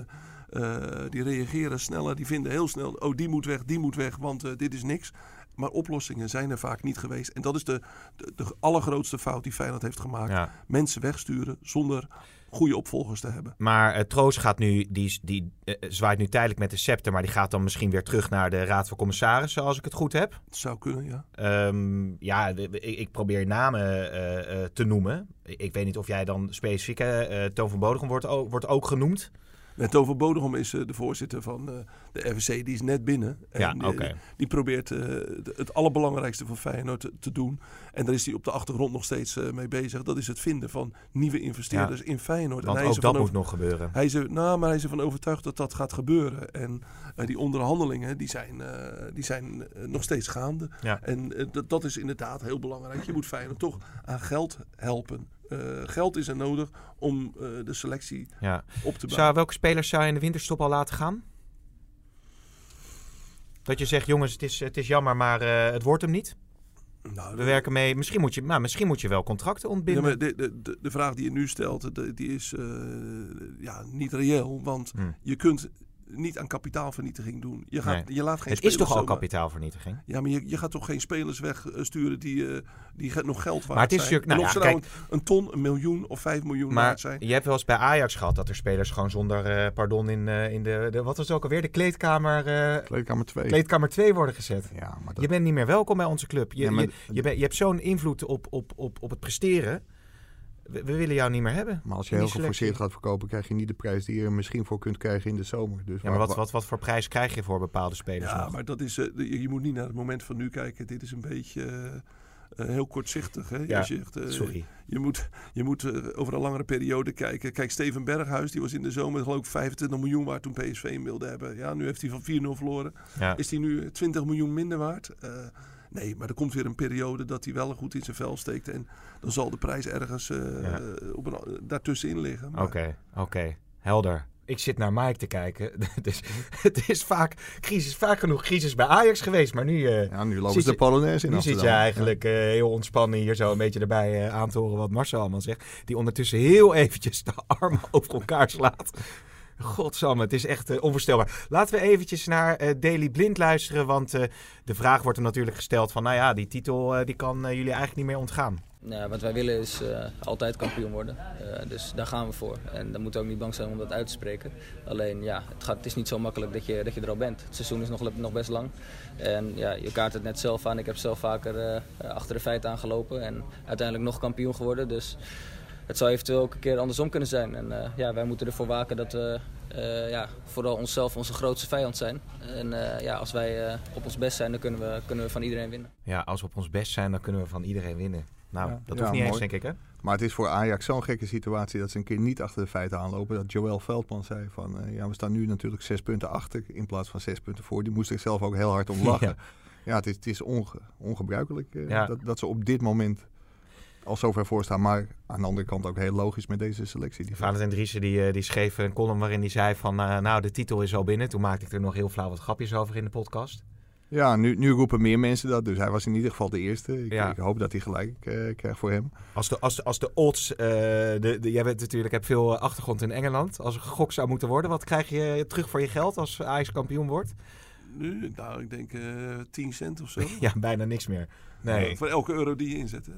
Uh, die reageren sneller. Die vinden heel snel, oh die moet weg, die moet weg, want dit is niks. Maar oplossingen zijn er vaak niet geweest. En dat is de, de, de allergrootste fout die Feyenoord heeft gemaakt. Mensen wegsturen zonder goede opvolgers te hebben. Maar uh, Troost gaat nu, die, die uh, zwaait nu tijdelijk met de scepter, maar die gaat dan misschien weer terug naar de Raad van Commissarissen, als ik het goed heb. Het zou kunnen, ja. Um, ja, ik, ik, probeer namen uh, te noemen. Ik weet niet of jij dan specifiek, Toon van Bodegem wordt, wordt ook genoemd. Net over Bodegom is uh, de voorzitter van uh, de RVC, die is net binnen. En ja, die, okay. die, probeert het allerbelangrijkste voor Feyenoord te, te, doen. En daar is hij op de achtergrond nog steeds mee bezig. Dat is het vinden van nieuwe investeerders ja. in Feyenoord. Want en hij ook dat moet nog gebeuren. Hij is, er, nou, maar hij is ervan overtuigd dat dat gaat gebeuren. En die onderhandelingen die zijn, die zijn nog steeds gaande. Ja. En dat is inderdaad heel belangrijk. Je moet Feyenoord toch aan geld helpen. Uh, geld is er nodig om uh, de selectie ja. op te bouwen. Zou, welke spelers zou je in de winterstop al laten gaan? Dat je zegt, jongens, het is, het is jammer, maar uh, het wordt hem niet? Nou, We werken mee. Misschien moet je, nou, misschien moet je wel contracten ontbinden. Ja, maar de, de, de, vraag die je nu stelt, de, die is ja, niet reëel. Want Hmm. je kunt niet aan kapitaalvernietiging doen. Je, gaat, Nee. je laat geen het is toch al zomaar- kapitaalvernietiging? Ja, maar je, je gaat toch geen spelers wegsturen die, eh, die nog geld waard Maar het is zijn. natuurlijk- nou en of ja, ze nou een, een ton, een miljoen of vijf miljoen Maar waard zijn. je hebt wel eens bij Ajax gehad dat er spelers gewoon zonder eh, pardon in, eh, in de, de. Wat was het ook alweer? De kleedkamer, eh, Kleedkamer 2. kleedkamer 2 worden gezet. Ja, maar dat, Je bent niet meer welkom bij onze club. Je, Ja, maar- je, je, bent- je hebt zo'n invloed op, op, op, op het presteren. We, we willen jou niet meer hebben. maar als je heel geforceerd gaat verkopen, krijg je niet de prijs die je er misschien voor kunt krijgen in de zomer. Dus Ja, maar wat, wat, wat voor prijs krijg je voor bepaalde spelers Ja, nog? maar dat is, eh, je, je moet niet naar het moment van nu kijken. Dit is een beetje eh, eh, heel kortzichtig. Hè? Ja, je, zegt, eh, Sorry. je moet, je moet over een langere periode kijken. Kijk, Steven Berghuis, die was in de zomer geloof ik 25 miljoen waard toen PSV hem wilde hebben. Ja, nu heeft hij van 4-0 verloren. Ja. Is hij nu 20 miljoen minder waard? Nee, maar er komt weer een periode dat hij wel goed in zijn vel steekt. En dan zal de prijs ergens eh, Ja. op een, daartussenin liggen. Maar- Oké, oké. Helder. Ik zit naar Mike te kijken. dus, het is vaak, crisis, vaak genoeg crisis bij Ajax geweest. Maar nu, eh, Ja, nu lopen Zit ze de Polonaise in nu zit je eigenlijk eh, heel ontspannen hier zo een beetje erbij eh, aan te horen wat Marcel allemaal zegt. Die ondertussen heel eventjes de armen over elkaar slaat. Godsamme, het is echt eh, onvoorstelbaar. Laten we eventjes naar eh, Daily Blind luisteren. Want eh, de vraag wordt hem natuurlijk gesteld van... Nou ja, die titel die kan jullie eigenlijk niet meer ontgaan. Ja, wat wij willen is altijd kampioen worden. Dus daar gaan we voor. En dan moeten we ook niet bang zijn om dat uit te spreken. Alleen ja, het, gaat, het is niet zo makkelijk dat je, dat je er al bent. Het seizoen is nog, nog best lang. En ja, je kaart het net zelf aan. Ik heb zelf vaker achter de feiten aangelopen. En uiteindelijk nog kampioen geworden. Dus het zou eventueel ook een keer andersom kunnen zijn. En eh, ja, wij moeten ervoor waken dat we eh, ja, vooral onszelf onze grootste vijand zijn. En eh, ja, als wij eh, op ons best zijn, dan kunnen we, kunnen we van iedereen winnen. Ja, als we op ons best zijn, dan kunnen we van iedereen winnen. Nou, Ja. dat Ja, hoeft niet eens, denk ik, hè? Maar het is voor Ajax zo'n gekke situatie dat ze een keer niet achter de feiten aanlopen. Dat Joël Veldman zei van, eh, ja, we staan nu natuurlijk zes punten achter in plaats van zes punten voor. Die moest er zelf ook heel hard om lachen. Ja. Ja, het is, het is onge- ongebruikelijk eh, Ja. dat, dat ze op dit moment al zover voor staan. Maar aan de andere kant ook heel logisch met deze selectie. Die Valentijn Driessen die, eh, die schreef een column waarin hij zei van... eh, nou, de titel is al binnen. Toen maakte ik er nog heel flauw wat grapjes over in de podcast. Ja, nu, nu roepen meer mensen dat. Dus hij was in ieder geval de eerste. Ik, Ja. ik hoop dat hij gelijk eh, krijgt voor hem. Als de, als de, als de odds... eh, de, de, jij bent natuurlijk, hebt veel achtergrond in Engeland. Als er gegokt zou moeten worden, wat krijg je terug voor je geld als Ajax kampioen wordt? Nu, nou, ik denk eh 10 cent of zo. Ja, bijna niks meer. Nee. Voor elke euro die je inzet.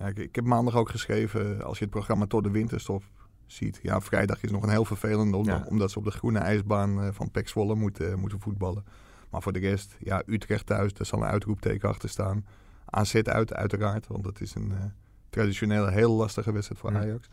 Eh, Ja, ik, ik heb maandag ook geschreven, als je het programma tot de winterstop ziet. Ja, vrijdag is nog een heel vervelende, Ja. omdat ze op de groene ijsbaan eh, van Pek Zwolle moeten, moeten voetballen. Maar voor de rest, ja, Utrecht thuis, daar zal een uitroepteken achter staan. AZ uit, uiteraard, want dat is een eh, traditionele, heel lastige wedstrijd voor Ja. Ajax.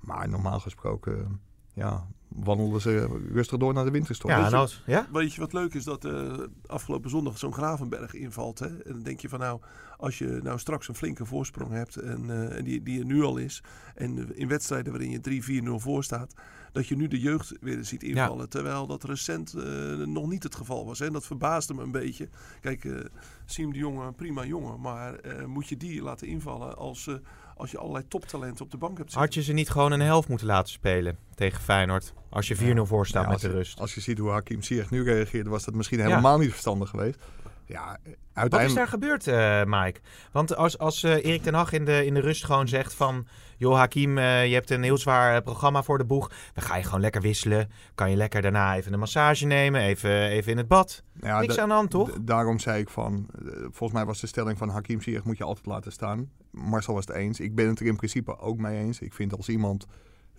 Maar normaal gesproken, ja, wandelden ze rustig door naar de winterstop. Ja, nou, ja? Weet je wat leuk is? Dat eh, afgelopen zondag zo'n Gravenberg invalt. Hè? En dan denk je van nou, als je nou straks een flinke voorsprong hebt. En, eh, en die, die er nu al is. En in wedstrijden waarin je 3-4-0 voor staat. Dat je nu de jeugd weer ziet invallen. Terwijl dat recent eh, nog niet het geval was. Hè? En dat verbaasde me een beetje. Kijk, eh Siem de Jonge, een prima jongen. Maar eh, moet je die laten invallen als, eh, als je allerlei toptalenten op de bank hebt zitten? Had je ze niet gewoon een helft moeten laten spelen tegen Feyenoord? Als je 4-0 voor staat Ja, met de je, rust. als je ziet hoe Hakim Ziyech nu reageerde, was dat misschien Ja. helemaal niet verstandig geweest. Ja, Wat is uiteindelijk... daar gebeurd, eh Mike? Want als, als eh, Erik ten Hag in de, in de rust gewoon zegt van... joh Hakim, eh, je hebt een heel zwaar programma voor de boeg. Dan ga je gewoon lekker wisselen. Kan je lekker daarna even een massage nemen. Even, even in het bad. Ja, Niks aan de hand, toch? Daarom zei ik van, volgens mij was de stelling van Hakim Ziyech moet je altijd laten staan. Marcel was het eens. Ik ben het er in principe ook mee eens. Ik vind als iemand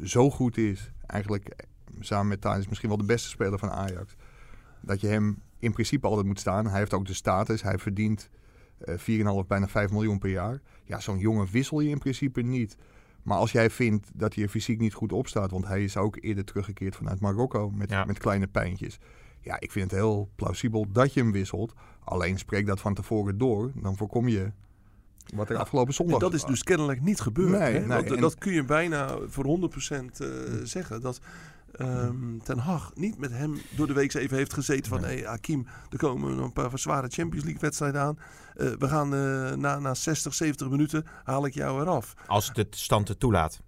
zo goed is, eigenlijk eh, samen met Thijs misschien wel de beste speler van Ajax, dat je hem in principe altijd moet staan. Hij heeft ook de status, hij verdient eh 4,5, bijna 5 miljoen per jaar. Ja, zo'n jongen wissel je in principe niet. Maar als jij vindt dat hij er fysiek niet goed op staat, want hij is ook eerder teruggekeerd vanuit Marokko met, Ja. met kleine pijntjes. Ja, ik vind het heel plausibel dat je hem wisselt. Alleen spreek dat van tevoren door. Dan voorkom je wat er afgelopen En zondag... dat is dus kennelijk niet gebeurd. Nee, nee, en- Dat kun je bijna voor 100% eh, zeggen. Dat ehm, Ten Hag niet met hem door de week even heeft gezeten van... Nee. Hey, Hakim, er komen nog een paar zware Champions League wedstrijden aan. Eh, we gaan eh, na, na 60, 70 minuten haal ik jou eraf. Als het de stand het toelaat.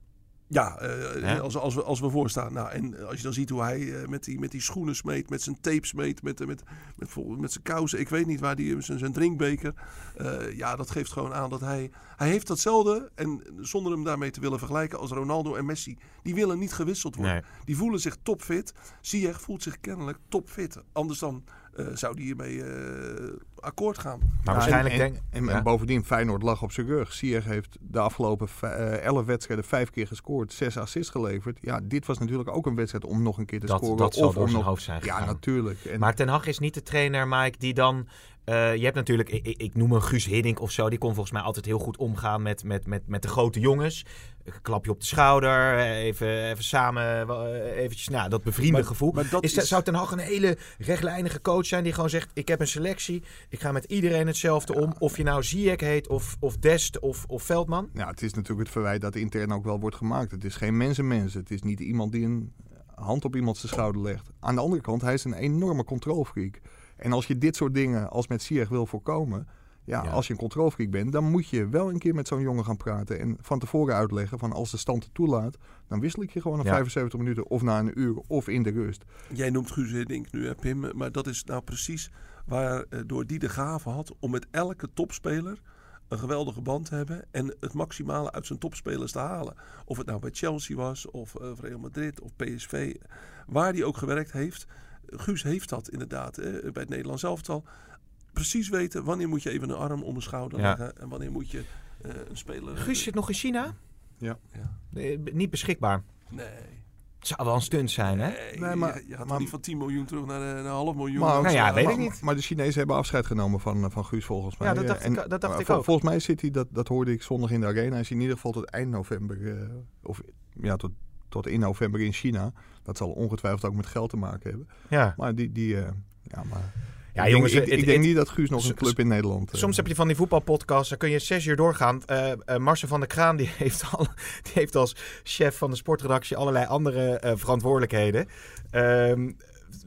Ja, eh. Als, als, we, als we voorstaan. Nou, en als je dan ziet hoe hij eh, met, die, met die schoenen smeet, met zijn tape smeet, met, eh, met, met, vol- met zijn kousen. Ik weet niet waar die, zijn, zijn drinkbeker. Eh, ja, dat geeft gewoon aan dat hij... Hij heeft datzelfde, en zonder hem daarmee te willen vergelijken, als Ronaldo en Messi. Die willen niet gewisseld worden. Nee. Die voelen zich topfit. Ziyech voelt zich kennelijk topfit. Anders dan eh, zou die hiermee eh, akkoord gaan. Maar Ja, waarschijnlijk en, denk en, Ja. en bovendien, Feyenoord lag op zijn rug. Ziyech heeft de afgelopen v- eh, 11 wedstrijden vijf keer gescoord, zes assists geleverd. Ja, dit was natuurlijk ook een wedstrijd om nog een keer te dat, scoren. dat zal of door om zijn nog... hoofd zijn Ja, gegaan. natuurlijk. En, Maar Ten Hag is niet de trainer, Mike, die dan... eh, je hebt natuurlijk, ik, ik- noem een Guus Hiddink of zo. Die kon volgens mij altijd heel goed omgaan met, met, met, met de grote jongens. Een klapje op de schouder, even, even samen, eh, eventjes, nou, dat bevriende Maar- gevoel. maar dat is, is- Zou Ten Hag een hele rechtlijnige coach zijn die gewoon zegt... ik heb een selectie, ik ga met iedereen hetzelfde om. Of je nou Ziyech heet, of, of Dest, of, of Veldman. Ja, het is natuurlijk het verwijt dat intern ook wel wordt gemaakt. Het is geen mensenmens. Het is niet iemand die een hand op iemand zijn schouder legt. Aan de andere kant, hij is een enorme controlfreak. En als je dit soort dingen als met Ziyech wil voorkomen... Ja, Ja. als je een controlfreak bent, dan moet je wel een keer met zo'n jongen gaan praten. En van tevoren uitleggen van als de stand het toelaat... dan wissel ik je gewoon na Ja. 75 minuten of na een uur of in de rust. Jij noemt Guus Hiddink nu, hè, Pim. Maar dat is nou precies waardoor die de gave had om met elke topspeler een geweldige band te hebben en het maximale uit zijn topspelers te halen. Of het nou bij Chelsea was, of eh, Real Madrid, of PSV. Waar die ook gewerkt heeft. Guus heeft dat inderdaad hè, bij het Nederlands elftal. Precies weten wanneer moet je even een arm om een schouder Ja. leggen en wanneer moet je eh, een speler... Guus zit nog in China? Ja. Ja. Eh, niet beschikbaar. Nee. Het zou wel een stunt zijn, hè? Nee, Nee, maar- je, maar- niet van 10 miljoen terug naar, eh, naar een half miljoen. Maar, Nou ja, weet maar- ik niet. Maar de Chinezen hebben afscheid genomen van, van Guus volgens mij. Ja, dat dacht En- ik- dat dacht ik vol- ook. Volgens mij zit hij, dat, dat hoorde ik zondag in de arena, hij is in ieder geval tot eind november, eh, of ja, tot, tot in november in China. Dat zal ongetwijfeld ook met geld te maken hebben. Ja. Maar die, die eh, ja, maar... Ja, jongens, ik, ik denk niet dat Guus nog een club in Nederland... eh, Soms heb je van die voetbalpodcasts, dan kun je zes uur doorgaan. Eh eh, Marcel van der Kraan die heeft, al, die heeft als chef van de sportredactie allerlei andere eh, verantwoordelijkheden. Ehm,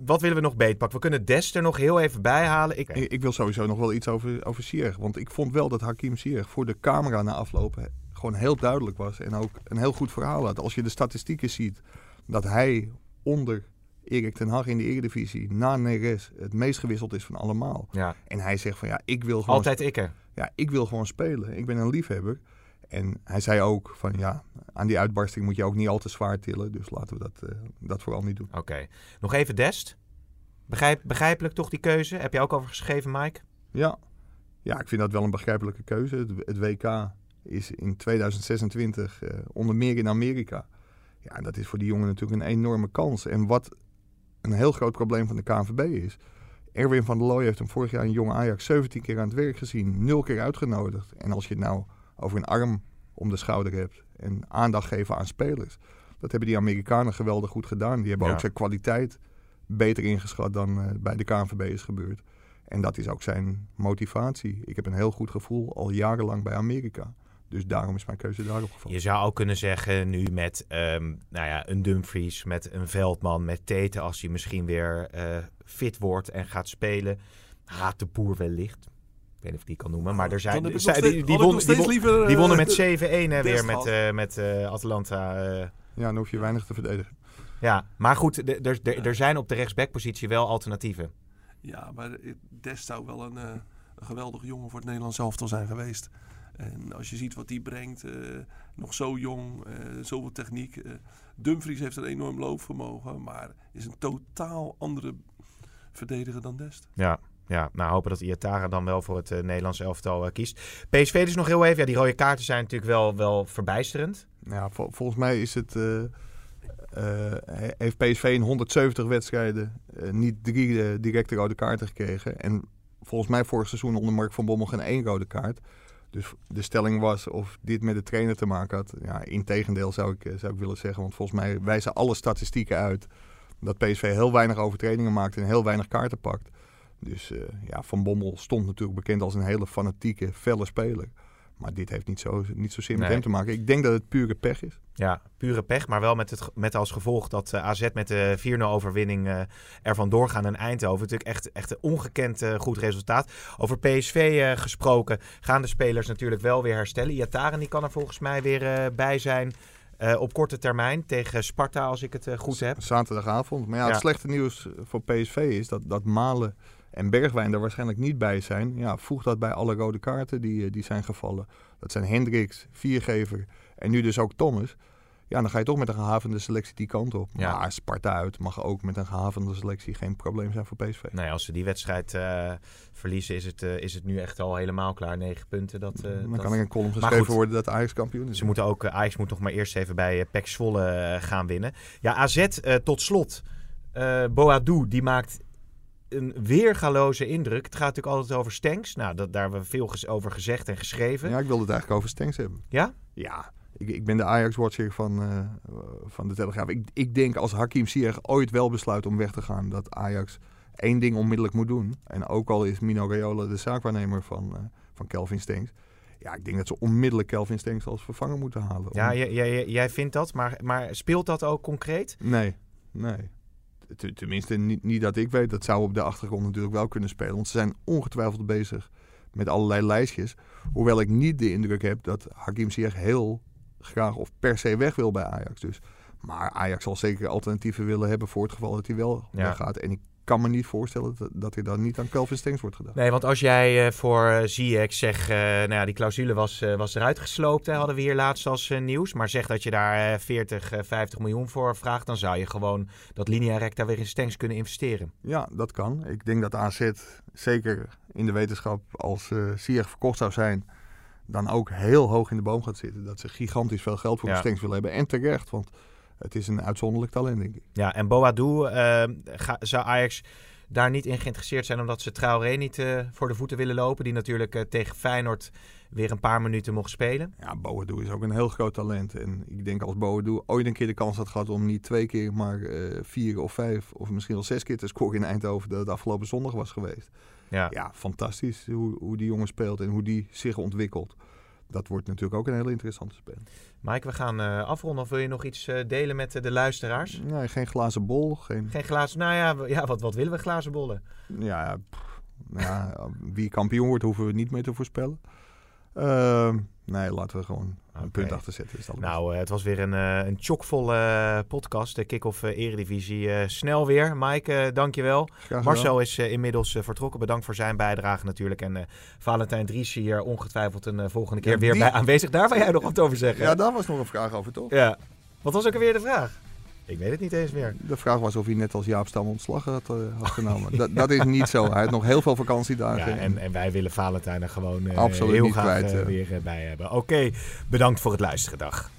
wat willen we nog beetpakken? We kunnen Des er nog heel even bij halen. Ik, Ik, wil sowieso nog wel iets over, over Ziyech. Want ik vond wel dat Hakim Ziyech voor de camera na aflopen gewoon heel duidelijk was. En ook een heel goed verhaal had. Als je de statistieken ziet dat hij onder Erik ten Hag in de Eredivisie na Neres het meest gewisseld is van allemaal. ja, En hij zegt van ja, ik wil gewoon, altijd ik er. ja, ik wil gewoon spelen. Ik ben een liefhebber. En hij zei ook van ja, aan die uitbarsting moet je ook niet al te zwaar tillen. Dus laten we dat, eh, dat vooral niet doen. Oké. Nog even Dest. Begrijp, begrijpelijk toch die keuze? Heb je ook over geschreven, Mike? Ja. ja, ik vind dat wel een begrijpelijke keuze. Het, het WK is in 2026 eh, onder meer in Amerika. Ja, dat is voor die jongen natuurlijk een enorme kans. En wat een heel groot probleem van de KNVB is... Erwin van der Looy heeft hem vorig jaar in jonge Ajax 17 keer aan het werk gezien. Nul keer uitgenodigd. En als je het nou over een arm om de schouder hebt... en aandacht geven aan spelers... Dat hebben die Amerikanen geweldig goed gedaan. Die hebben Ja. ook zijn kwaliteit beter ingeschat dan eh, bij de KNVB is gebeurd. En dat is ook zijn motivatie. Ik heb een heel goed gevoel al jarenlang bij Amerika. Dus daarom is mijn keuze daarop gevallen. Je zou ook kunnen zeggen nu met ehm, nou ja, een Dumfries, met een Veldman, met Tete als hij misschien weer eh, fit wordt en gaat spelen. Haat de boer wellicht. Ik weet niet of ik die kan noemen, maar er zijn... Die, die, won- die, steeds won- liever, die wonnen eh, met 7-1 hè, weer met, eh, met eh, Atalanta. eh. Ja, dan hoef je weinig te verdedigen. ja, maar goed, er- zijn op de rechtsbackpositie wel alternatieven. Ja, maar Dest zou wel een, eh, een geweldige jongen voor het Nederlands elftal zijn geweest. En als je ziet wat hij brengt, eh, nog zo jong, eh, zoveel techniek. eh Dumfries heeft een enorm loopvermogen, maar is een totaal andere verdediger dan Dest. Ja, ja, nou hopen dat Iatara dan wel voor het Nederlands elftal eh, kiest. PSV dus nog heel even. Ja, die rode kaarten zijn natuurlijk wel, wel verbijsterend. Ja, vol- volgens mij is het, eh, eh, he- heeft PSV in 170 wedstrijden eh, niet drie directe rode kaarten gekregen. En volgens mij vorig seizoen onder Mark van Bommel geen één rode kaart. Dus de stelling was of dit met de trainer te maken had. Ja, integendeel zou ik, eh, zou ik willen zeggen. Want volgens mij wijzen alle statistieken uit dat PSV heel weinig overtredingen maakt en heel weinig kaarten pakt. Dus eh, ja, Van Bommel stond natuurlijk bekend als een hele fanatieke, felle speler. Maar dit heeft niet, zo, niet zozeer met Nee. hem te maken. Ik denk dat het pure pech is. Ja, pure pech, maar wel met, het, met als gevolg dat eh, AZ met de 4-0 overwinning eh ervan doorgaan in Eindhoven. Natuurlijk echt, echt een ongekend eh, goed resultaat. Over PSV gesproken gaan de spelers natuurlijk wel weer herstellen. Iataren die kan er volgens mij weer bij zijn op korte termijn tegen Sparta als ik het goed heb. Zaterdagavond. Maar ja, Ja. het slechte nieuws voor PSV is dat, dat Malen en Bergwijn er waarschijnlijk niet bij zijn. Ja, voeg dat bij alle rode kaarten die, eh, die zijn gevallen. Dat zijn Hendricks, Viergever en nu dus ook Thomas. Ja, dan ga je toch met een gehavende selectie die kant op. Ja. Maar Sparta uit mag ook met een gehavende selectie geen probleem zijn voor PSV. Nee, als ze die wedstrijd eh, verliezen is het, eh, is het nu echt al helemaal klaar. 9 punten. Dat, dan dat- kan er een column geschreven goed. worden dat Ajax kampioen is. Ze moeten ook, Ajax moet nog maar eerst even bij uh, Pek Zwolle gaan winnen. Ja, AZ tot slot. Boadou, die maakt een weergaloze indruk. Het gaat natuurlijk altijd over Stenks. Nou, dat, daar hebben we veel over gezegd en geschreven. Ja, ik wilde het eigenlijk over Stenks hebben. Ja? Ja, ik, ik ben de Ajax-watcher van, eh, van de Telegraaf. Ik, ik denk als Hakim Ziyech ooit wel besluit om weg te gaan... dat Ajax één ding onmiddellijk moet doen. En ook al is Mino Raiola de zaakwaarnemer van, eh, van Kelvin Stenks... Ja, ik denk dat ze onmiddellijk Kelvin Stenks als vervanger moeten halen. Ja, jij, jij, jij vindt dat, maar, maar speelt dat ook concreet? Nee, nee. Tenminste, niet, niet dat ik weet. Dat zou op de achtergrond natuurlijk wel kunnen spelen. Want ze zijn ongetwijfeld bezig met allerlei lijstjes. Hoewel ik niet de indruk heb dat Hakim Ziyech heel graag of per se weg wil bij Ajax. Dus, maar Ajax zal zeker alternatieven willen hebben voor het geval dat hij wel Ja. weggaat. En ik kan me niet voorstellen dat, dat hij dan niet aan Kelvin Stengs wordt gedaan. Nee, want als jij eh, voor uh, Ziyech zegt, eh, nou ja, die clausule was, eh, was eruit gesloopt, hè, hadden we hier laatst als eh, nieuws. Maar zeg dat je daar eh, 40, eh, 50 miljoen voor vraagt, dan zou je gewoon dat linea recta weer in Stengs kunnen investeren. Ja, dat kan. Ik denk dat AZ, zeker in de wetenschap, als uh, Ziyech verkocht zou zijn, dan ook heel hoog in de boom gaat zitten. Dat ze gigantisch veel geld voor Ja. Stengs willen hebben. En terecht, want het is een uitzonderlijk talent, denk ik. Ja, en Boadou, eh, ga, zou Ajax daar niet in geïnteresseerd zijn omdat ze Traoré niet eh, voor de voeten willen lopen, die natuurlijk eh, tegen Feyenoord weer een paar minuten mocht spelen. Ja, Boadu is ook een heel groot talent. En ik denk als Boadu ooit een keer de kans had gehad om niet twee keer, maar eh, vier of vijf of misschien wel zes keer te scoren in Eindhoven, dat het afgelopen zondag was geweest. Ja. Ja, fantastisch hoe, hoe die jongen speelt en hoe die zich ontwikkelt. Dat wordt natuurlijk ook een hele interessante speler. Mike, we gaan eh, afronden. Of wil je nog iets eh, delen met eh, de luisteraars? Nee, geen glazen bol. Geen, Geen glazen... Nou ja, ja wat, wat willen we glazen bollen? ja, pff, nou ja, wie kampioen wordt, hoeven we niet meer te voorspellen. Ehm, nee, laten we gewoon een punt achter zetten. Is dat Nou, eh, het was weer een, eh, een chockvolle eh, podcast. De Kick-Off Eredivisie. Snel weer. Mike, dankjewel. Marcel is inmiddels vertrokken. Bedankt voor zijn bijdrage natuurlijk. En Valentijn Dries hier ongetwijfeld een volgende keer Ja, weer bij aanwezig. Daar wil jij nog wat over zeggen. Ja, daar was nog een vraag over, toch? Ja. Wat was ook alweer de vraag? Ik weet het niet eens meer. De vraag was of hij net als Jaap Stam ontslag had, eh, had genomen. dat, dat is niet zo. Hij heeft nog heel veel vakantiedagen. Ja, en, en wij willen Valentijn er gewoon Absoluut heel graag kwijt, eh, weer bij hebben. Oké, bedankt voor het luisteren. Dag.